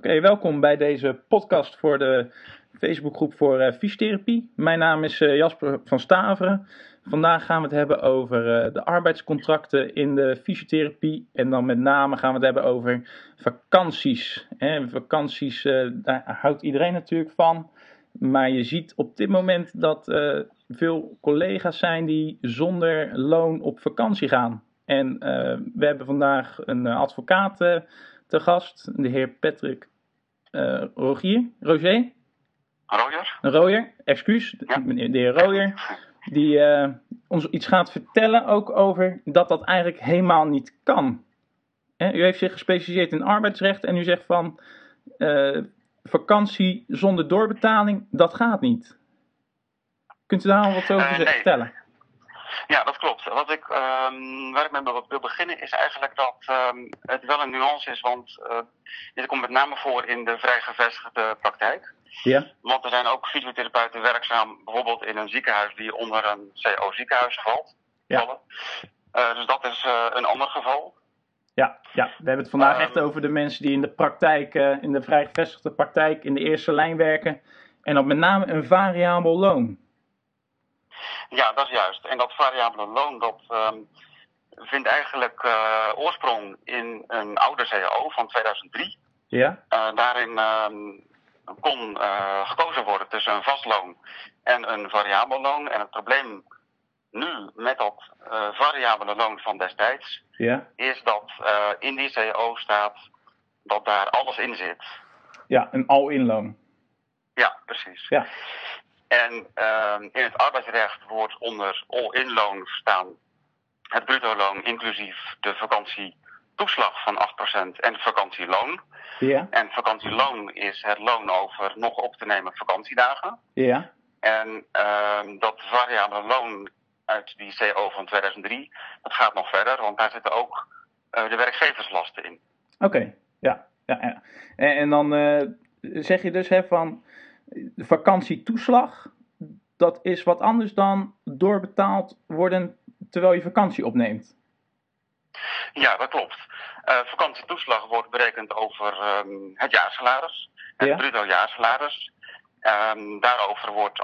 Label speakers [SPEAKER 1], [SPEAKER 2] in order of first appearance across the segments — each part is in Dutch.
[SPEAKER 1] Oké, welkom bij deze podcast voor de Facebookgroep voor uh, fysiotherapie. Mijn naam is uh, Jasper van Staveren. Vandaag gaan we het hebben over uh, de arbeidscontracten in de fysiotherapie. En dan met name gaan we het hebben over vakanties. Hè, vakanties, daar houdt iedereen natuurlijk van. Maar je ziet op dit moment dat veel collega's zijn die zonder loon op vakantie gaan. En we hebben vandaag een advocaat te gast, de heer Patrick uh, Rogier, Roger?
[SPEAKER 2] Roger.
[SPEAKER 1] Roger, excuus, ja. de heer Roger. Die uh, ons iets gaat vertellen ook over dat dat eigenlijk helemaal niet kan. He, u heeft zich gespecialiseerd in arbeidsrecht en u zegt van uh, vakantie zonder doorbetaling, dat gaat niet. Kunt u daar al wat over
[SPEAKER 2] nee. Ja, dat klopt. Wat ik, um, waar ik mee wil beginnen is eigenlijk dat um, het wel een nuance is, want uh, dit komt met name voor in de vrij gevestigde praktijk.
[SPEAKER 1] Ja.
[SPEAKER 2] Want er zijn ook fysiotherapeuten werkzaam, bijvoorbeeld in een ziekenhuis die onder een CO-ziekenhuis valt.
[SPEAKER 1] Ja.
[SPEAKER 2] Uh, dus dat is uh, een ander geval.
[SPEAKER 1] Ja, ja, we hebben het vandaag um, echt over de mensen die in de praktijk, in de vrij gevestigde praktijk, in de eerste lijn werken. En dan met name een variabel loon.
[SPEAKER 2] Ja, dat is juist. En dat variabele loon, dat um, vindt eigenlijk uh, oorsprong in een oude CAO van 2003.
[SPEAKER 1] Ja.
[SPEAKER 2] Uh, daarin um, kon uh, gekozen worden tussen een vast loon en een variabel loon. En het probleem nu met dat variabele loon van destijds
[SPEAKER 1] ja.
[SPEAKER 2] is dat in die CAO staat dat daar alles in zit.
[SPEAKER 1] Ja, een all-in loon.
[SPEAKER 2] Ja, precies.
[SPEAKER 1] Ja.
[SPEAKER 2] En uh, in het arbeidsrecht wordt onder all-in loon staan het bruto loon inclusief de vakantietoeslag van 8% en vakantieloon.
[SPEAKER 1] Ja.
[SPEAKER 2] En vakantieloon is het loon over nog op te nemen vakantiedagen.
[SPEAKER 1] Ja.
[SPEAKER 2] En uh, dat variabele loon uit die CO van 2003, dat gaat nog verder, want daar zitten ook uh, de werkgeverslasten in.
[SPEAKER 1] Oké, okay. ja. ja, ja. En, en dan uh, zeg je dus hè, van de vakantietoeslag, dat is wat anders dan doorbetaald worden terwijl je vakantie opneemt.
[SPEAKER 2] Ja, dat klopt. Uh, vakantietoeslag wordt berekend over um, het jaarsalaris, het
[SPEAKER 1] Ja.
[SPEAKER 2] bruto jaarsalaris. Um, daarover wordt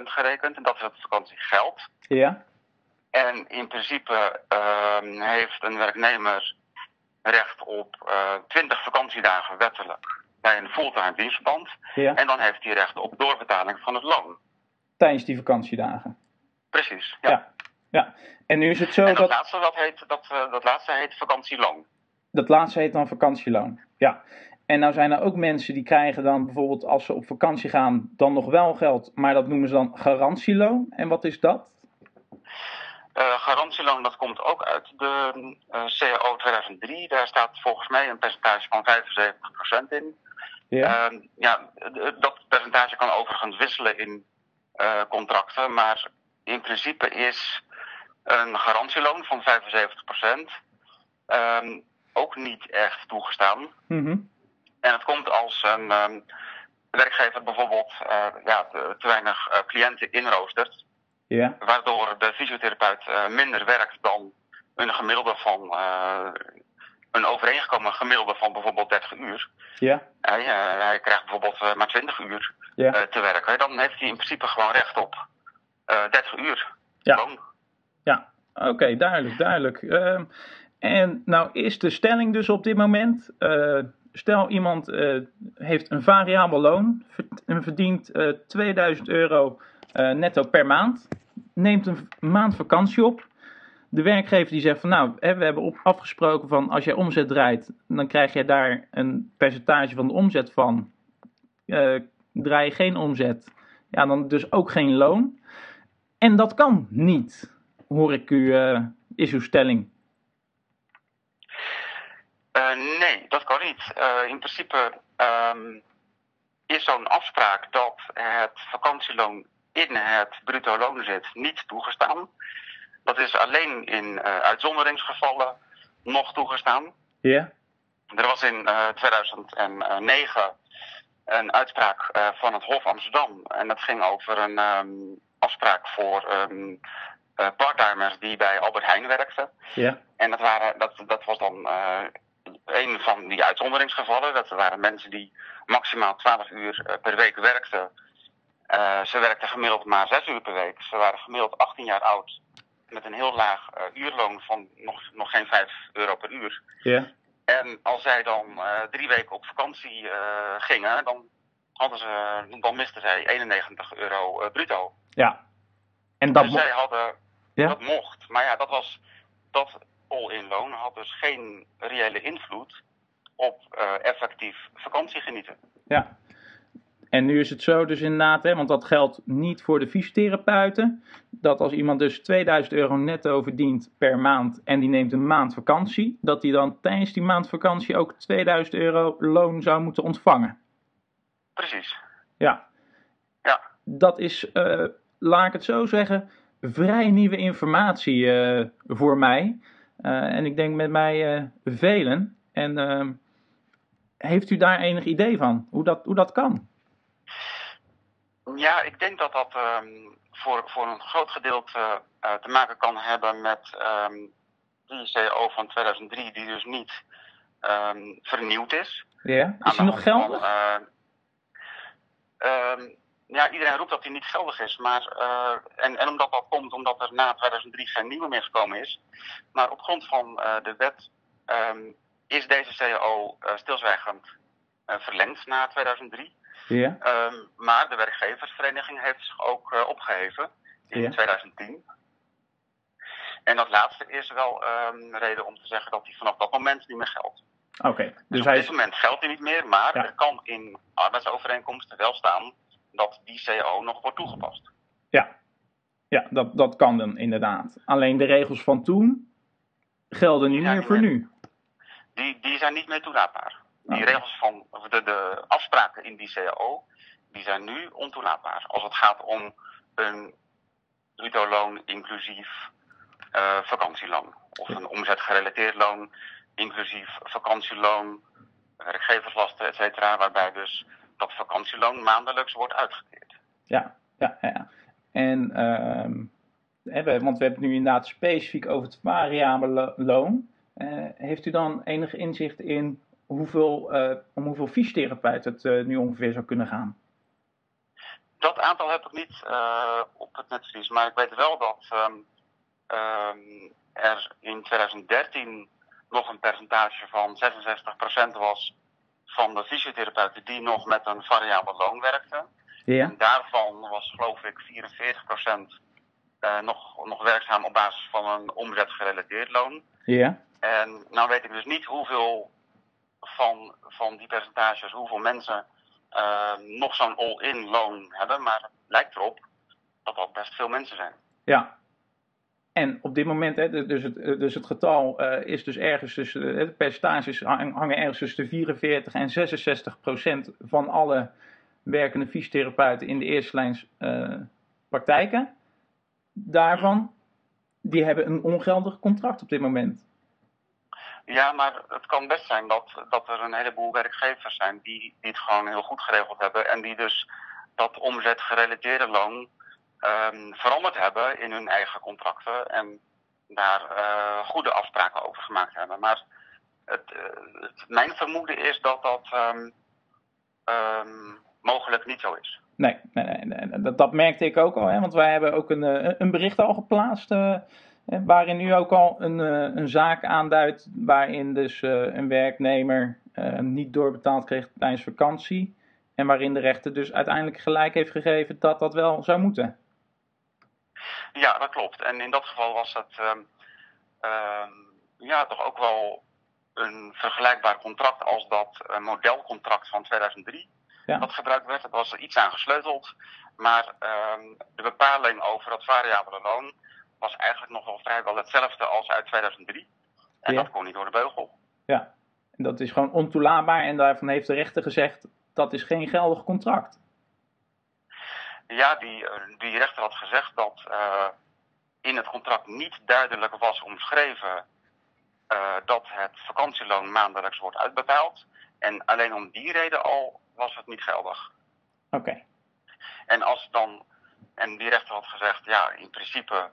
[SPEAKER 2] 8% gerekend en dat is het vakantiegeld.
[SPEAKER 1] Ja,
[SPEAKER 2] En in principe um, heeft een werknemer recht op uh, 20 vakantiedagen wettelijk bij een fulltime dienstverband.
[SPEAKER 1] ja.
[SPEAKER 2] En dan heeft hij recht op doorbetaling van het loon.
[SPEAKER 1] Tijdens die vakantiedagen.
[SPEAKER 2] Precies. Ja.
[SPEAKER 1] Ja. Ja. En nu is het zo
[SPEAKER 2] En dat,
[SPEAKER 1] dat...
[SPEAKER 2] laatste, dat, heet, dat, uh, dat laatste heet vakantieloon.
[SPEAKER 1] Dat laatste heet dan vakantieloon. Ja. En nou zijn er ook mensen die krijgen dan bijvoorbeeld als ze op vakantie gaan dan nog wel geld, maar dat noemen ze dan garantieloon. En wat is dat?
[SPEAKER 2] Uh, garantieloon, dat komt ook uit de uh, CAO 2003. Daar staat volgens mij een percentage van 75% in.
[SPEAKER 1] Ja.
[SPEAKER 2] Uh, ja, dat percentage kan overigens wisselen in uh, contracten, maar in principe is een garantieloon van 75% um, ook niet echt toegestaan.
[SPEAKER 1] Mm -hmm.
[SPEAKER 2] En het komt als een um, werkgever bijvoorbeeld uh, ja, te, te weinig uh, cliënten inroostert.
[SPEAKER 1] Ja.
[SPEAKER 2] Waardoor de fysiotherapeut uh, minder werkt dan een gemiddelde van een overeengekomen gemiddelde van bijvoorbeeld 30 uur.
[SPEAKER 1] Ja.
[SPEAKER 2] Hij, uh, hij krijgt bijvoorbeeld uh, maar 20 uur
[SPEAKER 1] ja.
[SPEAKER 2] te werken. Dan heeft hij in principe gewoon recht op 30 uur.
[SPEAKER 1] Ja.
[SPEAKER 2] Loon.
[SPEAKER 1] Ja, oké, okay, duidelijk, duidelijk. Uh, en nou is de stelling dus op dit moment, stel iemand heeft een variabel loon en verdient 2000 euro netto per maand, neemt een maand vakantie op. De werkgever die zegt van nou, we hebben afgesproken van als jij omzet draait, dan krijg jij daar een percentage van de omzet van. draai je geen omzet, ja, dan dus ook geen loon. En dat kan niet, hoor ik u, uh, is uw stelling.
[SPEAKER 2] Uh, nee, dat kan niet. In principe um, is zo'n afspraak dat het vakantieloon in het bruto loon zit niet toegestaan. Dat is alleen in uitzonderingsgevallen nog toegestaan.
[SPEAKER 1] Ja.
[SPEAKER 2] Er was in 2009 een uitspraak van het Hof Amsterdam en dat ging over een um, afspraak voor um, uh, parttimers die bij Albert Heijn werkten.
[SPEAKER 1] Ja.
[SPEAKER 2] En dat, waren, dat, dat was dan uh, een van die uitzonderingsgevallen. Dat waren mensen die maximaal 12 uur per week werkten. ze werkten gemiddeld maar 6 uur per week. Ze waren gemiddeld 18 jaar oud. Met een heel laag uurloon van nog, nog geen 5 euro per uur.
[SPEAKER 1] Ja.
[SPEAKER 2] En als zij dan drie weken op vakantie gingen, dan, hadden ze, dan misten zij 91 euro bruto.
[SPEAKER 1] Ja. En dat
[SPEAKER 2] dus zij hadden, ja? dat mocht. Maar ja, dat was, dat all-in loon had dus geen reële invloed op effectief vakantie genieten.
[SPEAKER 1] Ja. En nu is het zo dus inderdaad, hè, want dat geldt niet voor de fysiotherapeuten, dat als iemand dus 2000 euro netto verdient per maand en die neemt een maand vakantie, dat hij dan tijdens die maand vakantie ook 2000 euro loon zou moeten ontvangen.
[SPEAKER 2] Precies.
[SPEAKER 1] Ja.
[SPEAKER 2] Ja.
[SPEAKER 1] Dat is, uh, laat ik het zo zeggen, vrij nieuwe informatie uh, voor mij. Uh, en ik denk met mij velen. En ehm, heeft u daar enig idee van, hoe dat, hoe dat kan?
[SPEAKER 2] Ja, ik denk dat dat um, voor, voor een groot gedeelte te maken kan hebben met um, die CO van 2003, die dus niet vernieuwd is.
[SPEAKER 1] Ja, is die nog geldig?
[SPEAKER 2] ja, iedereen roept dat die niet geldig is. Maar, uh, en, en omdat dat komt omdat er na 2003 geen nieuwe meer gekomen is. Maar op grond van de wet is deze eh, stilzwijgend verlengd na 2003.
[SPEAKER 1] Ja.
[SPEAKER 2] Um, maar de werkgeversvereniging heeft zich ook opgeheven in ja. 2010. En dat laatste is wel um, reden om te zeggen dat die vanaf dat moment niet meer geldt.
[SPEAKER 1] Oké. Okay, dus,
[SPEAKER 2] dus op
[SPEAKER 1] hij
[SPEAKER 2] dit moment geldt hij niet meer, maar ja. er kan in arbeidsovereenkomsten wel staan dat die CO nog wordt toegepast.
[SPEAKER 1] Ja, ja dat, dat kan dan inderdaad. Alleen de regels van toen gelden niet meer voor nu.
[SPEAKER 2] Die, die zijn niet meer toelaatbaar. Die regels van de, de afspraken in die CAO, die zijn nu ontoelaatbaar. Als het gaat om een bruto loon inclusief uh, vakantieloon. Of een omzetgerelateerd loon inclusief vakantieloon, werkgeverslasten, et cetera. Waarbij dus dat vakantieloon maandelijks wordt uitgekeerd.
[SPEAKER 1] Ja, ja, ja. En, uh, want we hebben het nu inderdaad specifiek over het variabele loon. Uh, heeft u dan enig inzicht in hoeveel, uh, om hoeveel fysiotherapeuten het uh, nu ongeveer zou kunnen gaan?
[SPEAKER 2] Dat aantal heb ik niet op het netvlies, maar ik weet wel dat um, um, er in 2013 nog een percentage van 66% was van de fysiotherapeuten die nog met een variabel loon werkten.
[SPEAKER 1] Ja.
[SPEAKER 2] En daarvan was geloof ik 44% uh, nog, nog werkzaam op basis van een omzetgerelateerd loon.
[SPEAKER 1] Ja.
[SPEAKER 2] En nou weet ik dus niet hoeveel van, van die percentages, hoeveel mensen uh, nog zo'n all-in loon hebben, maar het lijkt erop dat dat best veel mensen zijn.
[SPEAKER 1] Ja, en op dit moment, hè, dus, het, dus het getal uh, is dus ergens tussen, de percentages hangen ergens tussen de 44 en 66 procent van alle werkende fysiotherapeuten in de eerste lijns uh, praktijken. Daarvan, die hebben een ongeldig contract op dit moment.
[SPEAKER 2] Ja, maar het kan best zijn dat, dat er een heleboel werkgevers zijn die, die het gewoon heel goed geregeld hebben en die dus dat omzetgerelateerde loon um, veranderd hebben in hun eigen contracten en daar uh, goede afspraken over gemaakt hebben. Maar het, uh, het, mijn vermoeden is dat dat um, um, mogelijk niet zo is.
[SPEAKER 1] Nee, nee, nee, Dat, dat merkte ik ook al, hè, want wij hebben ook een, eh, een bericht al geplaatst. Waarin u ook al een, een zaak aanduidt waarin dus een werknemer niet doorbetaald kreeg tijdens vakantie. En waarin de rechter dus uiteindelijk gelijk heeft gegeven dat dat wel zou moeten.
[SPEAKER 2] Ja, dat klopt. En in dat geval was het um, um, ja, toch ook wel een vergelijkbaar contract als dat uh, modelcontract van 2003. Ja. Dat gebruikt werd. Er was er iets aan gesleuteld. Maar um, de bepaling over het variabele loon was eigenlijk nog wel vrijwel hetzelfde als uit 2003. En ja. dat kon niet door de beugel.
[SPEAKER 1] Ja, en dat is gewoon ontoelaatbaar. En daarvan heeft de rechter gezegd, dat is geen geldig contract.
[SPEAKER 2] Ja, die, eh, die rechter had gezegd dat uh, in het contract niet duidelijk was omschreven uh, dat het vakantieloon maandelijks wordt uitbetaald. En alleen om die reden al was het niet geldig.
[SPEAKER 1] Oké. Okay.
[SPEAKER 2] En als dan, en die rechter had gezegd, ja, in principe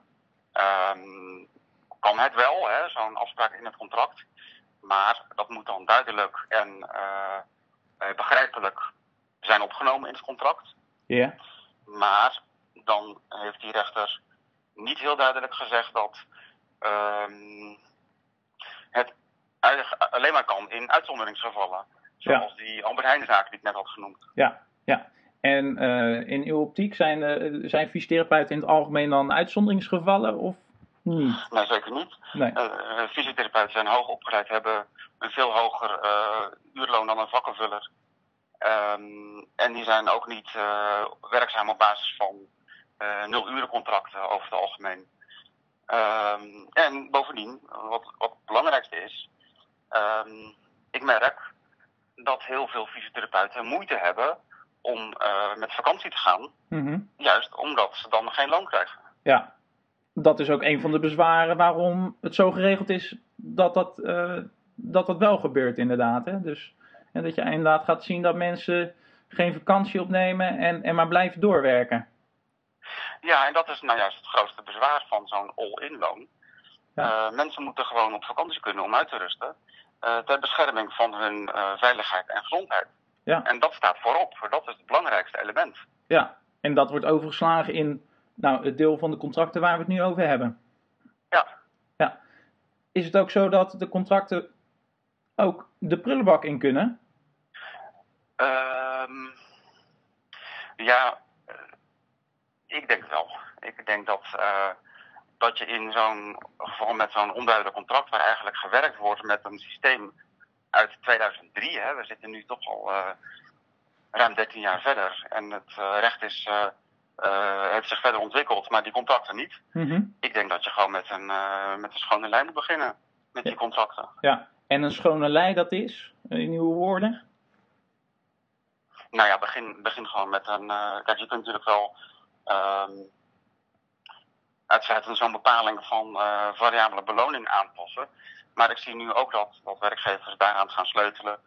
[SPEAKER 2] um, kan het wel, zo'n afspraak in het contract. Maar dat moet dan duidelijk en begrijpelijk zijn opgenomen in het contract.
[SPEAKER 1] Ja.
[SPEAKER 2] Maar dan heeft die rechter niet heel duidelijk gezegd dat ehm, het alleen maar kan in uitzonderingsgevallen. Zoals die Albert Heijn-zaak die ik net had genoemd.
[SPEAKER 1] Ja, ja. En uh, in uw optiek zijn, uh, zijn fysiotherapeuten in het algemeen dan uitzonderingsgevallen of niet?
[SPEAKER 2] Nee, zeker niet.
[SPEAKER 1] Nee.
[SPEAKER 2] Uh, fysiotherapeuten zijn hoog opgeleid, hebben een veel hoger uurloon dan een vakkenvuller. Um, en die zijn ook niet werkzaam op basis van nul uren contracten over het algemeen. Um, en bovendien, wat, wat het belangrijkste is, um, ik merk dat heel veel fysiotherapeuten moeite hebben om uh, met vakantie te gaan.
[SPEAKER 1] Mm
[SPEAKER 2] Juist omdat ze dan geen loon krijgen.
[SPEAKER 1] Ja, dat is ook een van de bezwaren waarom het zo geregeld is dat dat, uh, dat, dat wel gebeurt inderdaad. Hè? Dus, en dat je inderdaad gaat zien dat mensen geen vakantie opnemen en, en maar blijven doorwerken.
[SPEAKER 2] Ja, en dat is nou juist het grootste bezwaar van zo'n all-in loon.
[SPEAKER 1] Ja.
[SPEAKER 2] Uh, mensen moeten gewoon op vakantie kunnen om uit te rusten. Uh, ter bescherming van hun uh, veiligheid en gezondheid.
[SPEAKER 1] Ja.
[SPEAKER 2] En dat staat voorop. Dat is het belangrijkste element.
[SPEAKER 1] Ja, en dat wordt overgeslagen in nou, het deel van de contracten waar we het nu over hebben.
[SPEAKER 2] Ja.
[SPEAKER 1] ja. Is het ook zo dat de contracten ook de prullenbak in kunnen?
[SPEAKER 2] Um, ja, ik denk wel. Ik denk dat, uh, dat je in zo'n geval met zo'n onduidelijk contract, waar eigenlijk gewerkt wordt met een systeem uit 2003, hè, we zitten nu toch al uh, ruim 13 jaar verder en het uh, recht is, heeft zich verder ontwikkeld, maar die contracten niet.
[SPEAKER 1] Mm -hmm.
[SPEAKER 2] Ik denk dat je gewoon met een, met een schone lei moet beginnen met die contracten.
[SPEAKER 1] Ja, en een schone lei dat is, in uw woorden?
[SPEAKER 2] Nou ja, begin, begin gewoon met een. kijk, je kunt natuurlijk wel um, uitsluitend zo'n bepaling van uh, variabele beloning aanpassen. Maar ik zie nu ook dat, dat werkgevers daaraan gaan sleutelen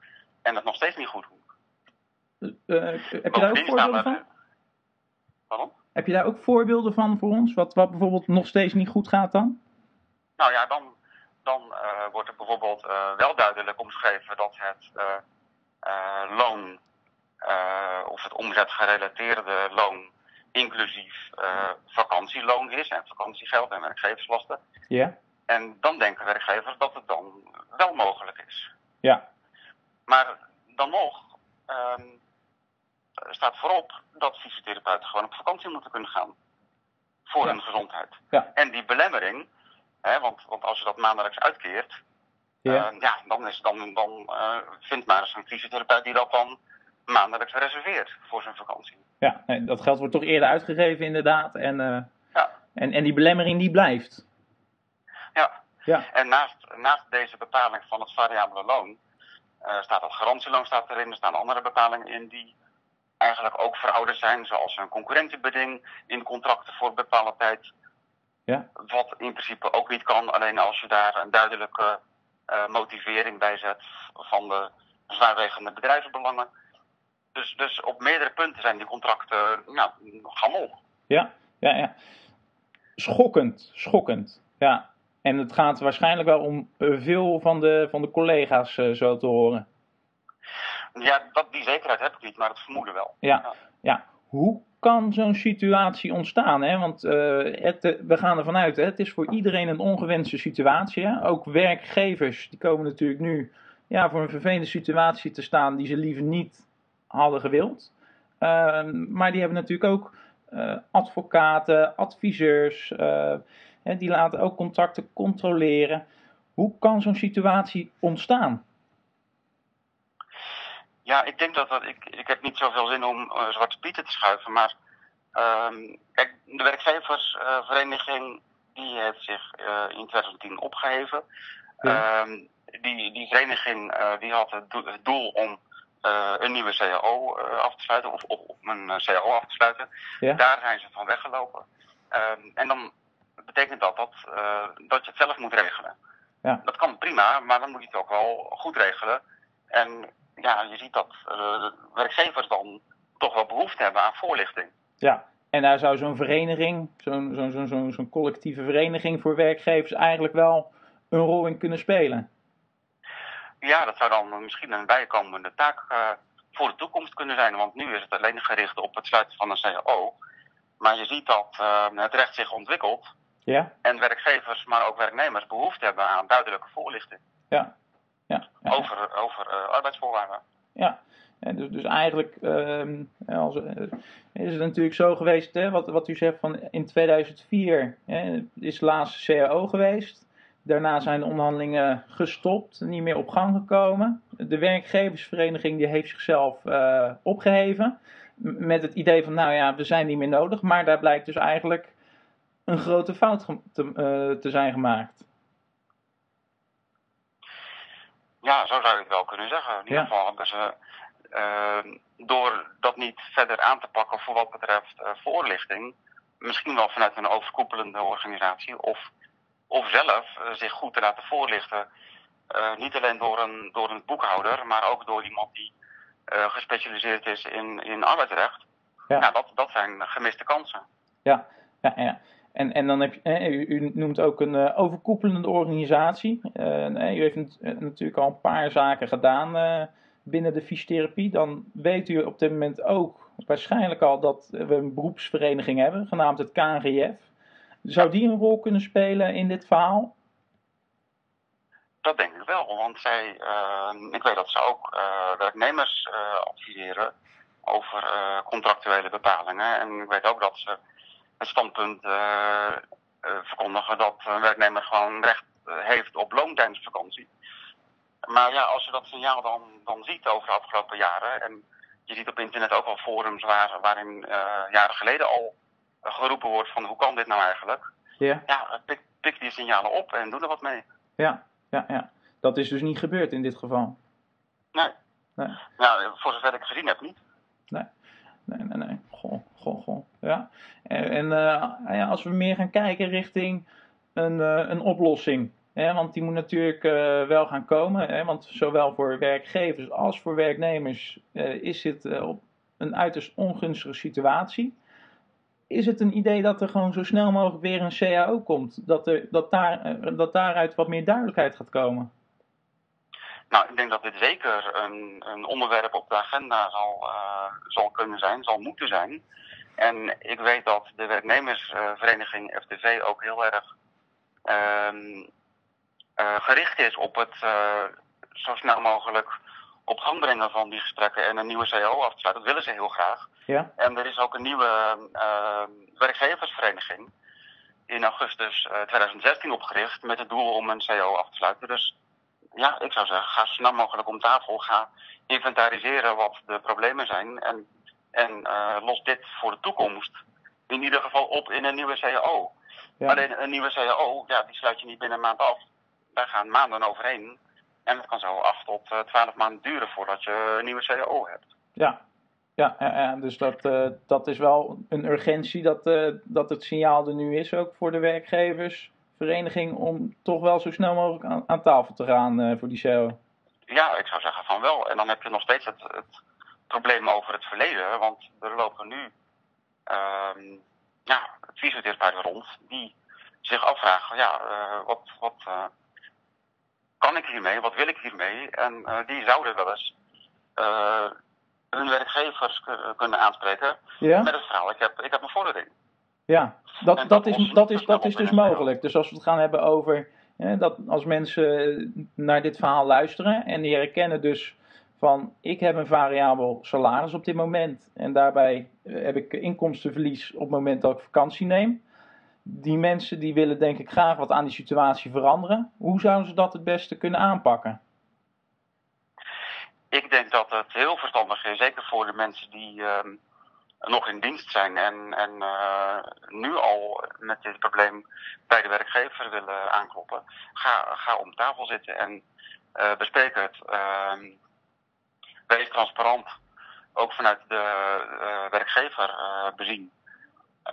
[SPEAKER 2] en het nog steeds niet goed doen.
[SPEAKER 1] Uh, heb je daar ook voorbeelden van?
[SPEAKER 2] Waarom?
[SPEAKER 1] Heb je daar ook voorbeelden van voor ons? Wat, wat bijvoorbeeld nog steeds niet goed gaat dan?
[SPEAKER 2] Nou ja, dan, dan uh, wordt er bijvoorbeeld wel duidelijk omschreven dat het loon of het omzetgerelateerde loon inclusief vakantieloon is en vakantiegeld en werkgeverslasten.
[SPEAKER 1] Ja.
[SPEAKER 2] En dan denken werkgevers dat het dan wel mogelijk is.
[SPEAKER 1] Ja.
[SPEAKER 2] Maar dan nog um, staat voorop dat fysiotherapeuten gewoon op vakantie moeten kunnen gaan. Voor
[SPEAKER 1] Ja.
[SPEAKER 2] hun gezondheid.
[SPEAKER 1] Ja.
[SPEAKER 2] En die belemmering, hè, want, want als je dat maandelijks uitkeert,
[SPEAKER 1] Ja.
[SPEAKER 2] eh, ja, dan, is, dan, dan eh, vindt maar eens een fysiotherapeut die dat dan maandelijks reserveert voor zijn vakantie.
[SPEAKER 1] ja. Nee, dat geld wordt toch eerder uitgegeven inderdaad. En, eh,
[SPEAKER 2] Ja.
[SPEAKER 1] en, en die belemmering die blijft.
[SPEAKER 2] Ja.
[SPEAKER 1] Ja.
[SPEAKER 2] En naast, naast deze bepaling van het variabele loon eh, staat het garantieloon staat erin. Er staan andere bepalingen in die eigenlijk ook verouderd zijn, zoals een concurrentiebeding in contracten voor een bepaalde tijd.
[SPEAKER 1] Ja.
[SPEAKER 2] Wat in principe ook niet kan, alleen als je daar een duidelijke eh, motivering bij zet van de zwaarwegende bedrijfsbelangen. Dus, dus op meerdere punten zijn die contracten nou, gammel.
[SPEAKER 1] Ja, ja, ja. Schokkend, schokkend. Ja. En het gaat waarschijnlijk wel om eh, veel van de, van de collega's eh, zo te horen.
[SPEAKER 2] Ja, dat, die zekerheid heb ik niet, maar het vermoeden wel.
[SPEAKER 1] Ja, ja. Hoe kan zo'n situatie ontstaan? Hè? Want uh, het, uh, we gaan ervan uit, hè? het is voor iedereen een ongewenste situatie. Hè? Ook werkgevers die komen natuurlijk nu ja, voor een vervelende situatie te staan die ze liever niet hadden gewild. Uh, maar die hebben natuurlijk ook uh, advocaten, adviseurs, hè, die laten ook contracten controleren. Hoe kan zo'n situatie ontstaan?
[SPEAKER 2] Ja, ik denk dat dat. Ik, ik heb niet zoveel zin om uh, Zwarte Pieten te schuiven, maar. Um, kijk, de werkgeversvereniging die heeft zich uh, in 2010 opgeheven.
[SPEAKER 1] Ja.
[SPEAKER 2] Um, die, die vereniging uh, die had het, do het doel om uh, een nieuwe CAO af te sluiten, of, of, of een CAO af te sluiten.
[SPEAKER 1] Ja.
[SPEAKER 2] Daar zijn ze van weggelopen. Um, en dan betekent dat dat, dat je het zelf moet regelen.
[SPEAKER 1] Ja.
[SPEAKER 2] Dat kan prima, maar dan moet je het ook wel goed regelen. En ja, je ziet dat uh, werkgevers dan toch wel behoefte hebben aan voorlichting.
[SPEAKER 1] Ja, en daar zou zo'n vereniging, zo'n zo'n zo'n zo'n zo collectieve vereniging voor werkgevers eigenlijk wel een rol in kunnen spelen.
[SPEAKER 2] Ja, dat zou dan misschien een bijkomende taak voor de toekomst kunnen zijn. Want nu is het alleen gericht op het sluiten van een CAO. Maar je ziet dat het recht zich ontwikkelt.
[SPEAKER 1] Ja.
[SPEAKER 2] En werkgevers, maar ook werknemers behoefte hebben aan duidelijke voorlichting.
[SPEAKER 1] Ja. Ja. ja.
[SPEAKER 2] Over, over arbeidsvoorwaarden.
[SPEAKER 1] Ja. En dus, dus eigenlijk ehm, als, is het natuurlijk zo geweest, hè, wat, wat u zegt van in 2004 hè, is de laatste CAO geweest. Daarna zijn de onderhandelingen gestopt, niet meer op gang gekomen. De werkgeversvereniging die heeft zichzelf uh, opgeheven. Met het idee van, nou ja, we zijn niet meer nodig. Maar daar blijkt dus eigenlijk een grote fout te, uh, te zijn gemaakt.
[SPEAKER 2] Ja, zo zou je het wel kunnen zeggen. In ieder ja. geval hebben ze uh, door dat niet verder aan te pakken voor wat betreft uh, voorlichting, misschien wel vanuit een overkoepelende organisatie, of, of zelf uh, zich goed te laten voorlichten. niet alleen door een, door een boekhouder, maar ook door iemand die gespecialiseerd is in, in arbeidsrecht. Ja. Nou, dat, dat zijn gemiste kansen.
[SPEAKER 1] Ja, ja, ja. En, en dan heb u, noemt ook een overkoepelende organisatie. u heeft natuurlijk al een paar zaken gedaan binnen de fysiotherapie, dan weet u op dit moment ook waarschijnlijk al dat we een beroepsvereniging hebben, genaamd het KNGF. Zou die een rol kunnen spelen in dit verhaal?
[SPEAKER 2] Dat denk ik wel, want zij, ik weet dat ze ook werknemers adviseren over contractuele bepalingen. En ik weet ook dat ze het standpunt verkondigen dat een werknemer gewoon recht heeft op loontijdensvakantie. Maar ja, als je dat signaal dan, dan ziet over de afgelopen jaren. En je ziet op internet ook al forums waar, waarin jaren geleden al geroepen wordt van hoe kan dit nou eigenlijk?
[SPEAKER 1] Ja.
[SPEAKER 2] Ja, pik, pik die signalen op en doe er wat mee.
[SPEAKER 1] Ja, ja, ja. Dat is dus niet gebeurd in dit geval.
[SPEAKER 2] Nee.
[SPEAKER 1] nee.
[SPEAKER 2] Nou, voor zover ik gezien heb, niet.
[SPEAKER 1] Nee. Nee, nee, nee. Goh, goh, goh. En, uh, ja, als we meer gaan kijken richting een, uh, een oplossing want die moet natuurlijk uh, wel gaan komen. Hè, want zowel voor werkgevers als voor werknemers is dit een uiterst ongunstige situatie. Is het een idee dat er gewoon zo snel mogelijk weer een CAO komt? Dat, er, dat, daar, dat daaruit wat meer duidelijkheid gaat komen?
[SPEAKER 2] Nou, ik denk dat dit zeker een, een onderwerp op de agenda zal, zal kunnen zijn, zal moeten zijn. En ik weet dat de werknemersvereniging FTV ook heel erg ehm, uh, gericht is op het uh, zo snel mogelijk op gang brengen van die gesprekken en een nieuwe CAO af te sluiten. Dat willen ze heel graag.
[SPEAKER 1] Ja.
[SPEAKER 2] En er is ook een nieuwe uh, werkgeversvereniging in augustus 2016 opgericht met het doel om een CAO af te sluiten. Dus ja, ik zou zeggen, ga zo snel mogelijk om tafel. Ga inventariseren wat de problemen zijn. En, en los dit voor de toekomst in ieder geval op in een nieuwe CAO. Ja. Alleen een nieuwe CAO, ja, die sluit je niet binnen een maand af daar gaan maanden overheen. En het kan zo acht tot uh, twaalf maanden duren voordat je een nieuwe CAO hebt.
[SPEAKER 1] Ja, ja, ja, dus dat, uh, dat is wel een urgentie dat, uh, dat het signaal er nu is ook voor de werkgeversvereniging om toch wel zo snel mogelijk aan, aan tafel te gaan voor die CAO.
[SPEAKER 2] Ja, ik zou zeggen van wel. En dan heb je nog steeds het, het probleem over het verleden, want er lopen nu uh, ja, fysiotherapeuten rond die zich afvragen, ja, wat, wat, kan ik hiermee? Wat wil ik hiermee? En uh, die zouden wel eens hun werkgevers kunnen aanspreken
[SPEAKER 1] ja?
[SPEAKER 2] met het verhaal. Ik heb, ik heb een vordering.
[SPEAKER 1] Ja, dat, dat, dat, is, dat, is, dat is dus mogelijk. Dus als we het gaan hebben over dat als mensen naar dit verhaal luisteren en die herkennen dus van ik heb een variabel salaris op dit moment en daarbij eh, heb ik inkomstenverlies op het moment dat ik vakantie neem die mensen die willen denk ik graag wat aan die situatie veranderen. Hoe zouden ze dat het beste kunnen aanpakken?
[SPEAKER 2] Ik denk dat het heel verstandig is, zeker voor de mensen die uh, nog in dienst zijn en, en uh, nu al met dit probleem bij de werkgever willen aankloppen. Ga, ga om tafel zitten en uh, bespreek het. Wees transparant, ook vanuit de werkgever bezien.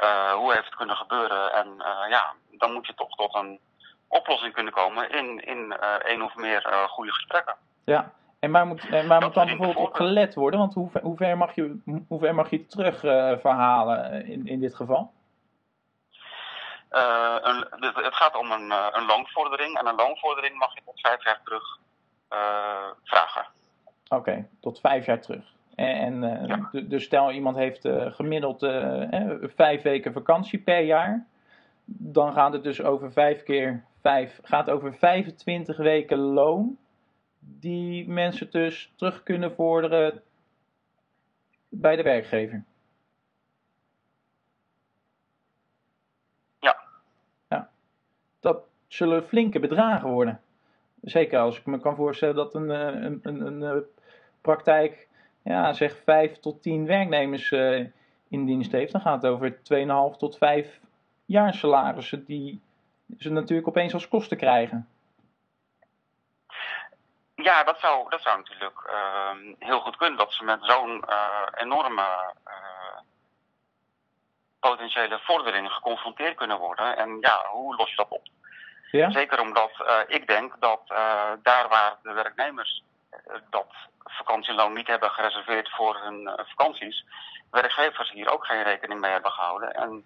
[SPEAKER 2] Uh, hoe heeft het kunnen gebeuren? En uh, ja, dan moet je toch tot een oplossing kunnen komen in, in uh, één of meer goede gesprekken.
[SPEAKER 1] Ja, en waar moet, en waar moet dan bijvoorbeeld op gelet worden? Want hoe, hoe, ver mag je, hoe ver mag je terug verhalen in, in dit geval?
[SPEAKER 2] Een, het gaat om een, een loonvordering. En een loonvordering mag je tot vijf jaar terug vragen.
[SPEAKER 1] Oké, tot vijf jaar terug. En, en dus stel iemand heeft gemiddeld vijf weken vakantie per jaar. Dan gaat het dus over vijf keer vijf, gaat over 25 weken loon. Die mensen dus terug kunnen vorderen bij de werkgever.
[SPEAKER 2] Ja.
[SPEAKER 1] Ja. Dat zullen flinke bedragen worden. Zeker als ik me kan voorstellen dat een, eh, een, een, een eh, praktijk, ja, zeg 5 tot 10 werknemers uh, in dienst heeft. Dan gaat het over 2,5 tot 5 jaar salarissen die ze natuurlijk opeens als kosten krijgen.
[SPEAKER 2] Ja, dat zou, dat zou natuurlijk uh, heel goed kunnen. Dat ze met zo'n uh, enorme uh, potentiële vorderingen geconfronteerd kunnen worden. En ja, hoe los je dat op? Ja? Zeker omdat ik denk dat daar waar de werknemers dat vakantieloon niet hebben gereserveerd voor hun vakanties, werkgevers hier ook geen rekening mee hebben gehouden. En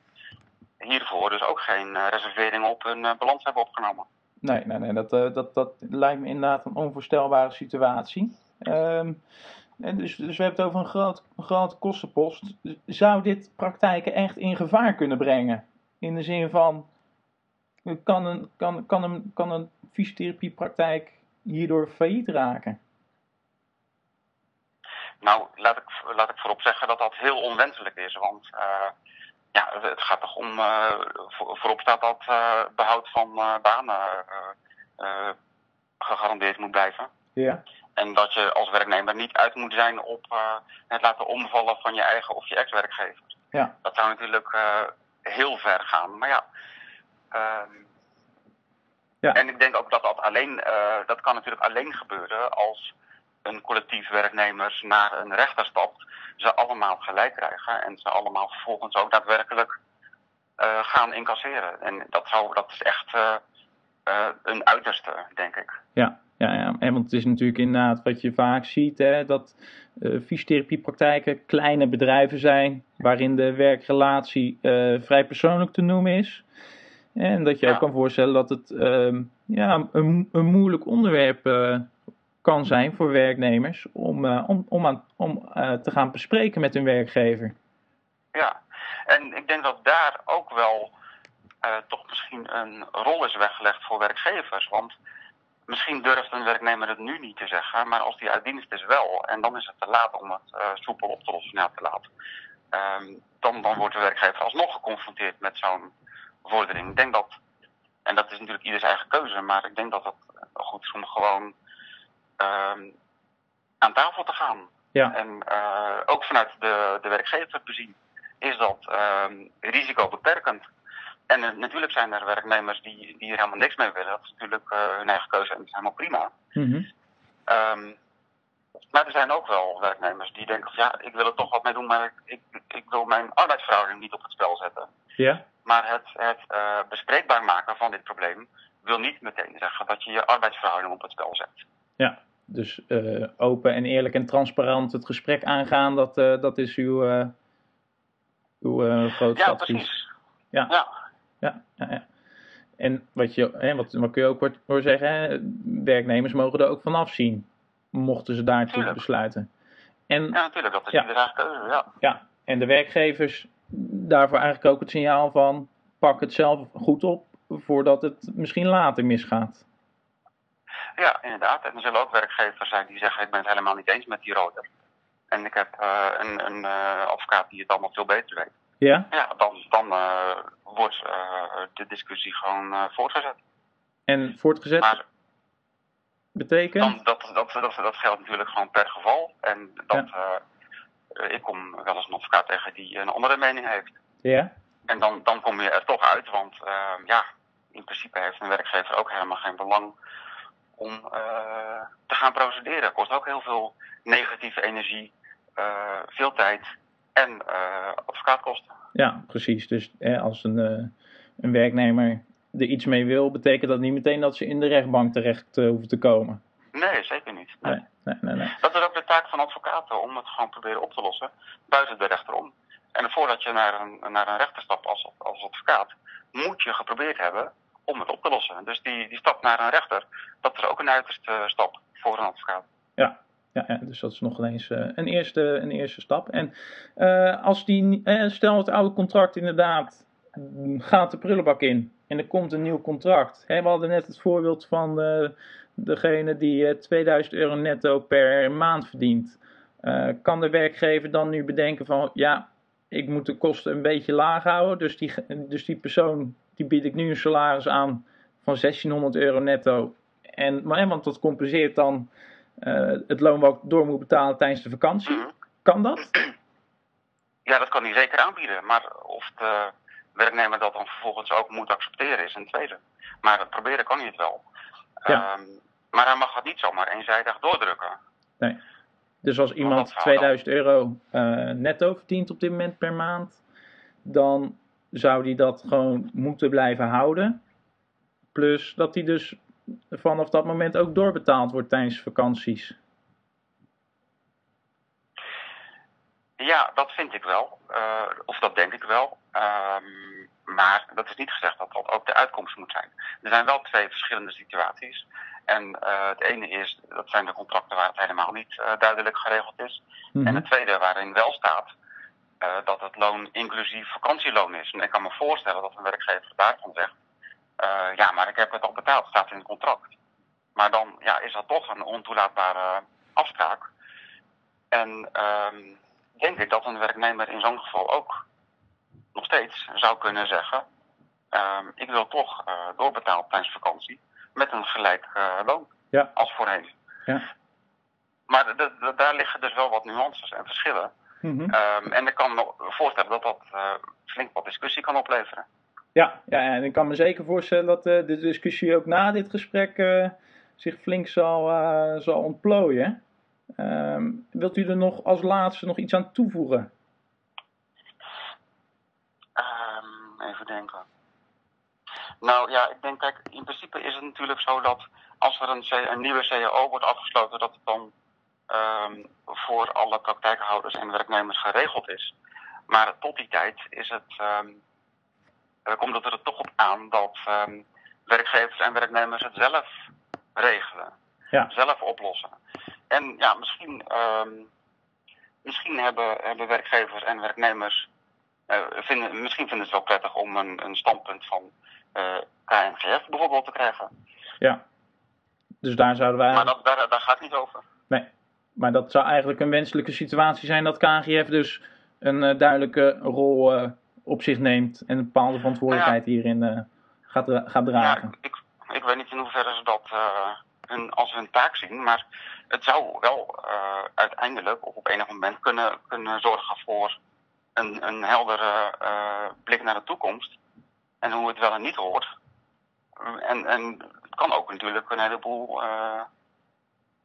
[SPEAKER 2] hiervoor dus ook geen reservering op hun balans hebben opgenomen.
[SPEAKER 1] Nee, nee, nee dat, dat, dat lijkt me inderdaad een onvoorstelbare situatie. En dus, dus we hebben het over een, groot, een grote kostenpost. Zou dit praktijken echt in gevaar kunnen brengen? In de zin van, kan een, kan, kan een, kan een fysiotherapiepraktijk hierdoor failliet raken?
[SPEAKER 2] Nou, laat ik, laat ik voorop zeggen dat dat heel onwenselijk is. Want uh, ja, het gaat toch om, uh, voorop staat dat uh, behoud van banen gegarandeerd moet blijven.
[SPEAKER 1] Ja.
[SPEAKER 2] En dat je als werknemer niet uit moet zijn op het laten omvallen van je eigen of je ex-werkgever.
[SPEAKER 1] Ja.
[SPEAKER 2] Dat zou natuurlijk heel ver gaan. Maar ja, ehm, ja. En ik denk ook dat dat alleen, dat kan natuurlijk alleen gebeuren als een collectief werknemers naar een rechter stapt, ze allemaal gelijk krijgen en ze allemaal vervolgens ook daadwerkelijk uh, gaan incasseren. En dat, zou, dat is echt uh, uh, een uiterste, denk ik.
[SPEAKER 1] Ja, ja, ja. En want het is natuurlijk inderdaad wat je vaak ziet, hè, dat fysiotherapiepraktijken kleine bedrijven zijn, waarin de werkrelatie vrij persoonlijk te noemen is. En dat je ja. ook kan voorstellen dat het ehm, ja, een, een moeilijk onderwerp kan zijn voor werknemers om, uh, om, om, aan, om uh, te gaan bespreken met hun werkgever.
[SPEAKER 2] Ja, en ik denk dat daar ook wel uh, toch misschien een rol is weggelegd voor werkgevers. Want misschien durft een werknemer het nu niet te zeggen, maar als die uit dienst is wel, en dan is het te laat om het soepel op te lossen, ja, te laat. Um, dan, dan wordt de werkgever alsnog geconfronteerd met zo'n vordering. Ik denk dat, en dat is natuurlijk ieders eigen keuze, maar ik denk dat het goed is om gewoon aan tafel te gaan.
[SPEAKER 1] Ja.
[SPEAKER 2] En uh, ook vanuit de, de werkgever bezien is dat um, risicobeperkend. En uh, natuurlijk zijn er werknemers die, die er helemaal niks mee willen. Dat is natuurlijk uh, hun eigen keuze en dat is helemaal prima.
[SPEAKER 1] Mm -hmm.
[SPEAKER 2] um, maar er zijn ook wel werknemers die denken van ja, ik wil er toch wat mee doen, maar ik, ik, ik wil mijn arbeidsverhouding niet op het spel zetten.
[SPEAKER 1] Ja.
[SPEAKER 2] Maar het, het uh, bespreekbaar maken van dit probleem wil niet meteen zeggen dat je je arbeidsverhouding op het spel zet.
[SPEAKER 1] Ja, dus uh, open en eerlijk en transparant het gesprek aangaan, dat, uh, dat is uw, uh, uw grootste
[SPEAKER 2] ja,
[SPEAKER 1] advies.
[SPEAKER 2] Precies.
[SPEAKER 1] Ja,
[SPEAKER 2] ja.
[SPEAKER 1] Ja, ja, ja. En wat, je, hè, wat, wat kun je ook voor zeggen, hè, werknemers mogen er ook van afzien, mochten ze daartoe
[SPEAKER 2] Tuurlijk.
[SPEAKER 1] besluiten. En,
[SPEAKER 2] ja, natuurlijk, dat is
[SPEAKER 1] ja.
[SPEAKER 2] iedere keuze, ja.
[SPEAKER 1] Ja, en de werkgevers daarvoor eigenlijk ook het signaal van, pak het zelf goed op, voordat het misschien later misgaat.
[SPEAKER 2] Ja, inderdaad. En er zullen ook werkgevers zijn die zeggen: Ik ben het helemaal niet eens met die roder. En ik heb uh, een, een uh, advocaat die het allemaal veel beter weet.
[SPEAKER 1] Ja?
[SPEAKER 2] Ja, dan, dan uh, wordt de discussie gewoon voortgezet.
[SPEAKER 1] En voortgezet
[SPEAKER 2] maar,
[SPEAKER 1] betekent?
[SPEAKER 2] Dan, dat, dat, dat, dat geldt natuurlijk gewoon per geval. En dat, ja. ik kom wel eens een advocaat tegen die een andere mening heeft.
[SPEAKER 1] Ja?
[SPEAKER 2] En dan, dan kom je er toch uit, want ja, in principe heeft een werkgever ook helemaal geen belang om uh, te gaan procederen. Kost ook heel veel negatieve energie, uh, veel tijd en advocaatkosten.
[SPEAKER 1] Ja, precies. Dus hè, als een, een werknemer er iets mee wil, betekent dat niet meteen dat ze in de rechtbank terecht hoeven te komen.
[SPEAKER 2] Nee, zeker niet. Nee.
[SPEAKER 1] Nee, nee, nee, nee.
[SPEAKER 2] Dat is ook de taak van advocaten om het gewoon proberen op te lossen buiten de rechter om. En voordat je naar een, naar een rechter stapt als, als advocaat, moet je geprobeerd hebben om het op te lossen. Dus die, die stap naar een rechter, dat is ook een uiterste stap. voor een advocaat.
[SPEAKER 1] Ja, ja, dus dat is nog eens uh, een, eerste, een eerste stap. En uh, als die, stel het oude contract inderdaad gaat de prullenbak in en er komt een nieuw contract. We hadden net het voorbeeld van degene die 2000 euro netto per maand verdient. kan de werkgever dan nu bedenken van ja, ik moet de kosten een beetje laag houden. Dus die, dus die persoon die bied ik nu een salaris aan van 1600 euro netto. En, maar, want dat compenseert dan uh, het loon wat ik door moet betalen tijdens de vakantie. Kan dat?
[SPEAKER 2] Ja, dat kan hij zeker aanbieden. Maar of de werknemer dat dan vervolgens ook moet accepteren is een tweede. Maar dat proberen kan hij het wel.
[SPEAKER 1] Ja.
[SPEAKER 2] Ehm, maar hij mag het niet zomaar eenzijdig doordrukken.
[SPEAKER 1] Nee. Dus als iemand
[SPEAKER 2] dat zou
[SPEAKER 1] 2000 euro eh, netto verdient op dit moment per maand, dan zou die dat gewoon moeten blijven houden. Plus dat hij dus vanaf dat moment ook doorbetaald wordt tijdens vakanties.
[SPEAKER 2] Ja, dat vind ik wel. Eh, of dat denk ik wel. Ehm, maar dat is niet gezegd dat dat ook de uitkomst moet zijn. Er zijn wel twee verschillende situaties. En eh, het ene is, dat zijn de contracten waar het helemaal niet eh, duidelijk geregeld is.
[SPEAKER 1] Mhm.
[SPEAKER 2] En het tweede waarin wel staat dat het loon inclusief vakantieloon is. En ik kan me voorstellen dat een werkgever daarvan zegt, ja, maar ik heb het al betaald, staat in het contract. Maar dan ja, is dat toch een ontoelaatbare afspraak. En ehm, denk ik dat een werknemer in zo'n geval ook nog steeds zou kunnen zeggen: ehm, Ik wil toch uh, doorbetaald tijdens vakantie met een gelijk loon
[SPEAKER 1] Ja.
[SPEAKER 2] als voorheen.
[SPEAKER 1] Ja.
[SPEAKER 2] Maar daar liggen dus wel wat nuances en verschillen.
[SPEAKER 1] Mhm.
[SPEAKER 2] Ehm, en ik kan me voorstellen dat dat eh, flink wat discussie kan opleveren.
[SPEAKER 1] Ja, ja, en ik kan me zeker voorstellen dat eh, de discussie ook na dit gesprek eh, zich flink zal, zal ontplooien. Ehm, wilt u er nog als laatste nog iets aan toevoegen?
[SPEAKER 2] Ehm, even denken. Nou ja, ik denk, kijk, in principe is het natuurlijk zo dat als er een, nieuwe CAO wordt afgesloten, dat het dan ehm, voor alle praktijkhouders en werknemers geregeld is. Maar tot die tijd is het, ehm, eh, komt het er toch op aan dat ehm, werkgevers en werknemers het zelf regelen,
[SPEAKER 1] Ja.
[SPEAKER 2] zelf oplossen. En ja, misschien, misschien hebben, hebben werkgevers en werknemers eh, vinden, misschien vinden ze het wel prettig om een, een standpunt van eh KNGF bijvoorbeeld te krijgen.
[SPEAKER 1] Ja. Dus daar zouden wij.
[SPEAKER 2] Maar dat, daar, daar gaat het niet over.
[SPEAKER 1] Nee, maar dat zou eigenlijk een wenselijke situatie zijn dat KGF dus een eh, duidelijke rol eh, op zich neemt en een bepaalde verantwoordelijkheid hierin eh, gaat, gaat
[SPEAKER 2] Ja,
[SPEAKER 1] dragen.
[SPEAKER 2] ik, ik, ik weet niet in hoeverre ze dat hun, als hun taak zien, maar het zou wel uiteindelijk of op enig moment kunnen, kunnen zorgen voor een, een heldere blik naar de toekomst en hoe het wel en niet hoort. En, en het kan ook natuurlijk een heleboel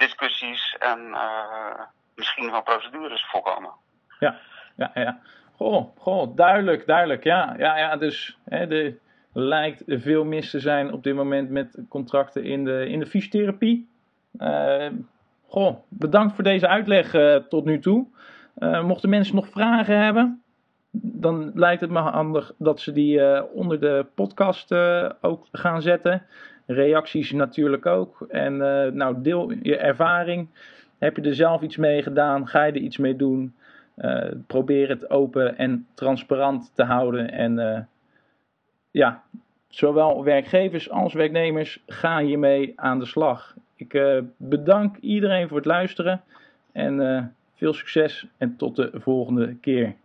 [SPEAKER 2] discussies en eh, misschien wel procedures voorkomen.
[SPEAKER 1] Ja, ja, ja. Goh, goh, duidelijk, duidelijk. Ja, ja, ja dus hè, lijkt veel mis te zijn op dit moment met contracten in de, in de fysiotherapie. Eh, goh, bedankt voor deze uitleg eh, tot nu toe. Mochten mensen nog vragen hebben, dan lijkt het me handig dat ze die onder de podcast ook gaan zetten. Reacties natuurlijk ook. En eh, nou, deel je ervaring. Heb je er zelf iets mee gedaan? Ga je er iets mee doen? Eh, probeer het open en transparant te houden. En eh, ja, zowel werkgevers als werknemers gaan hiermee aan de slag. Ik bedank iedereen voor het luisteren. En veel succes en tot de volgende keer.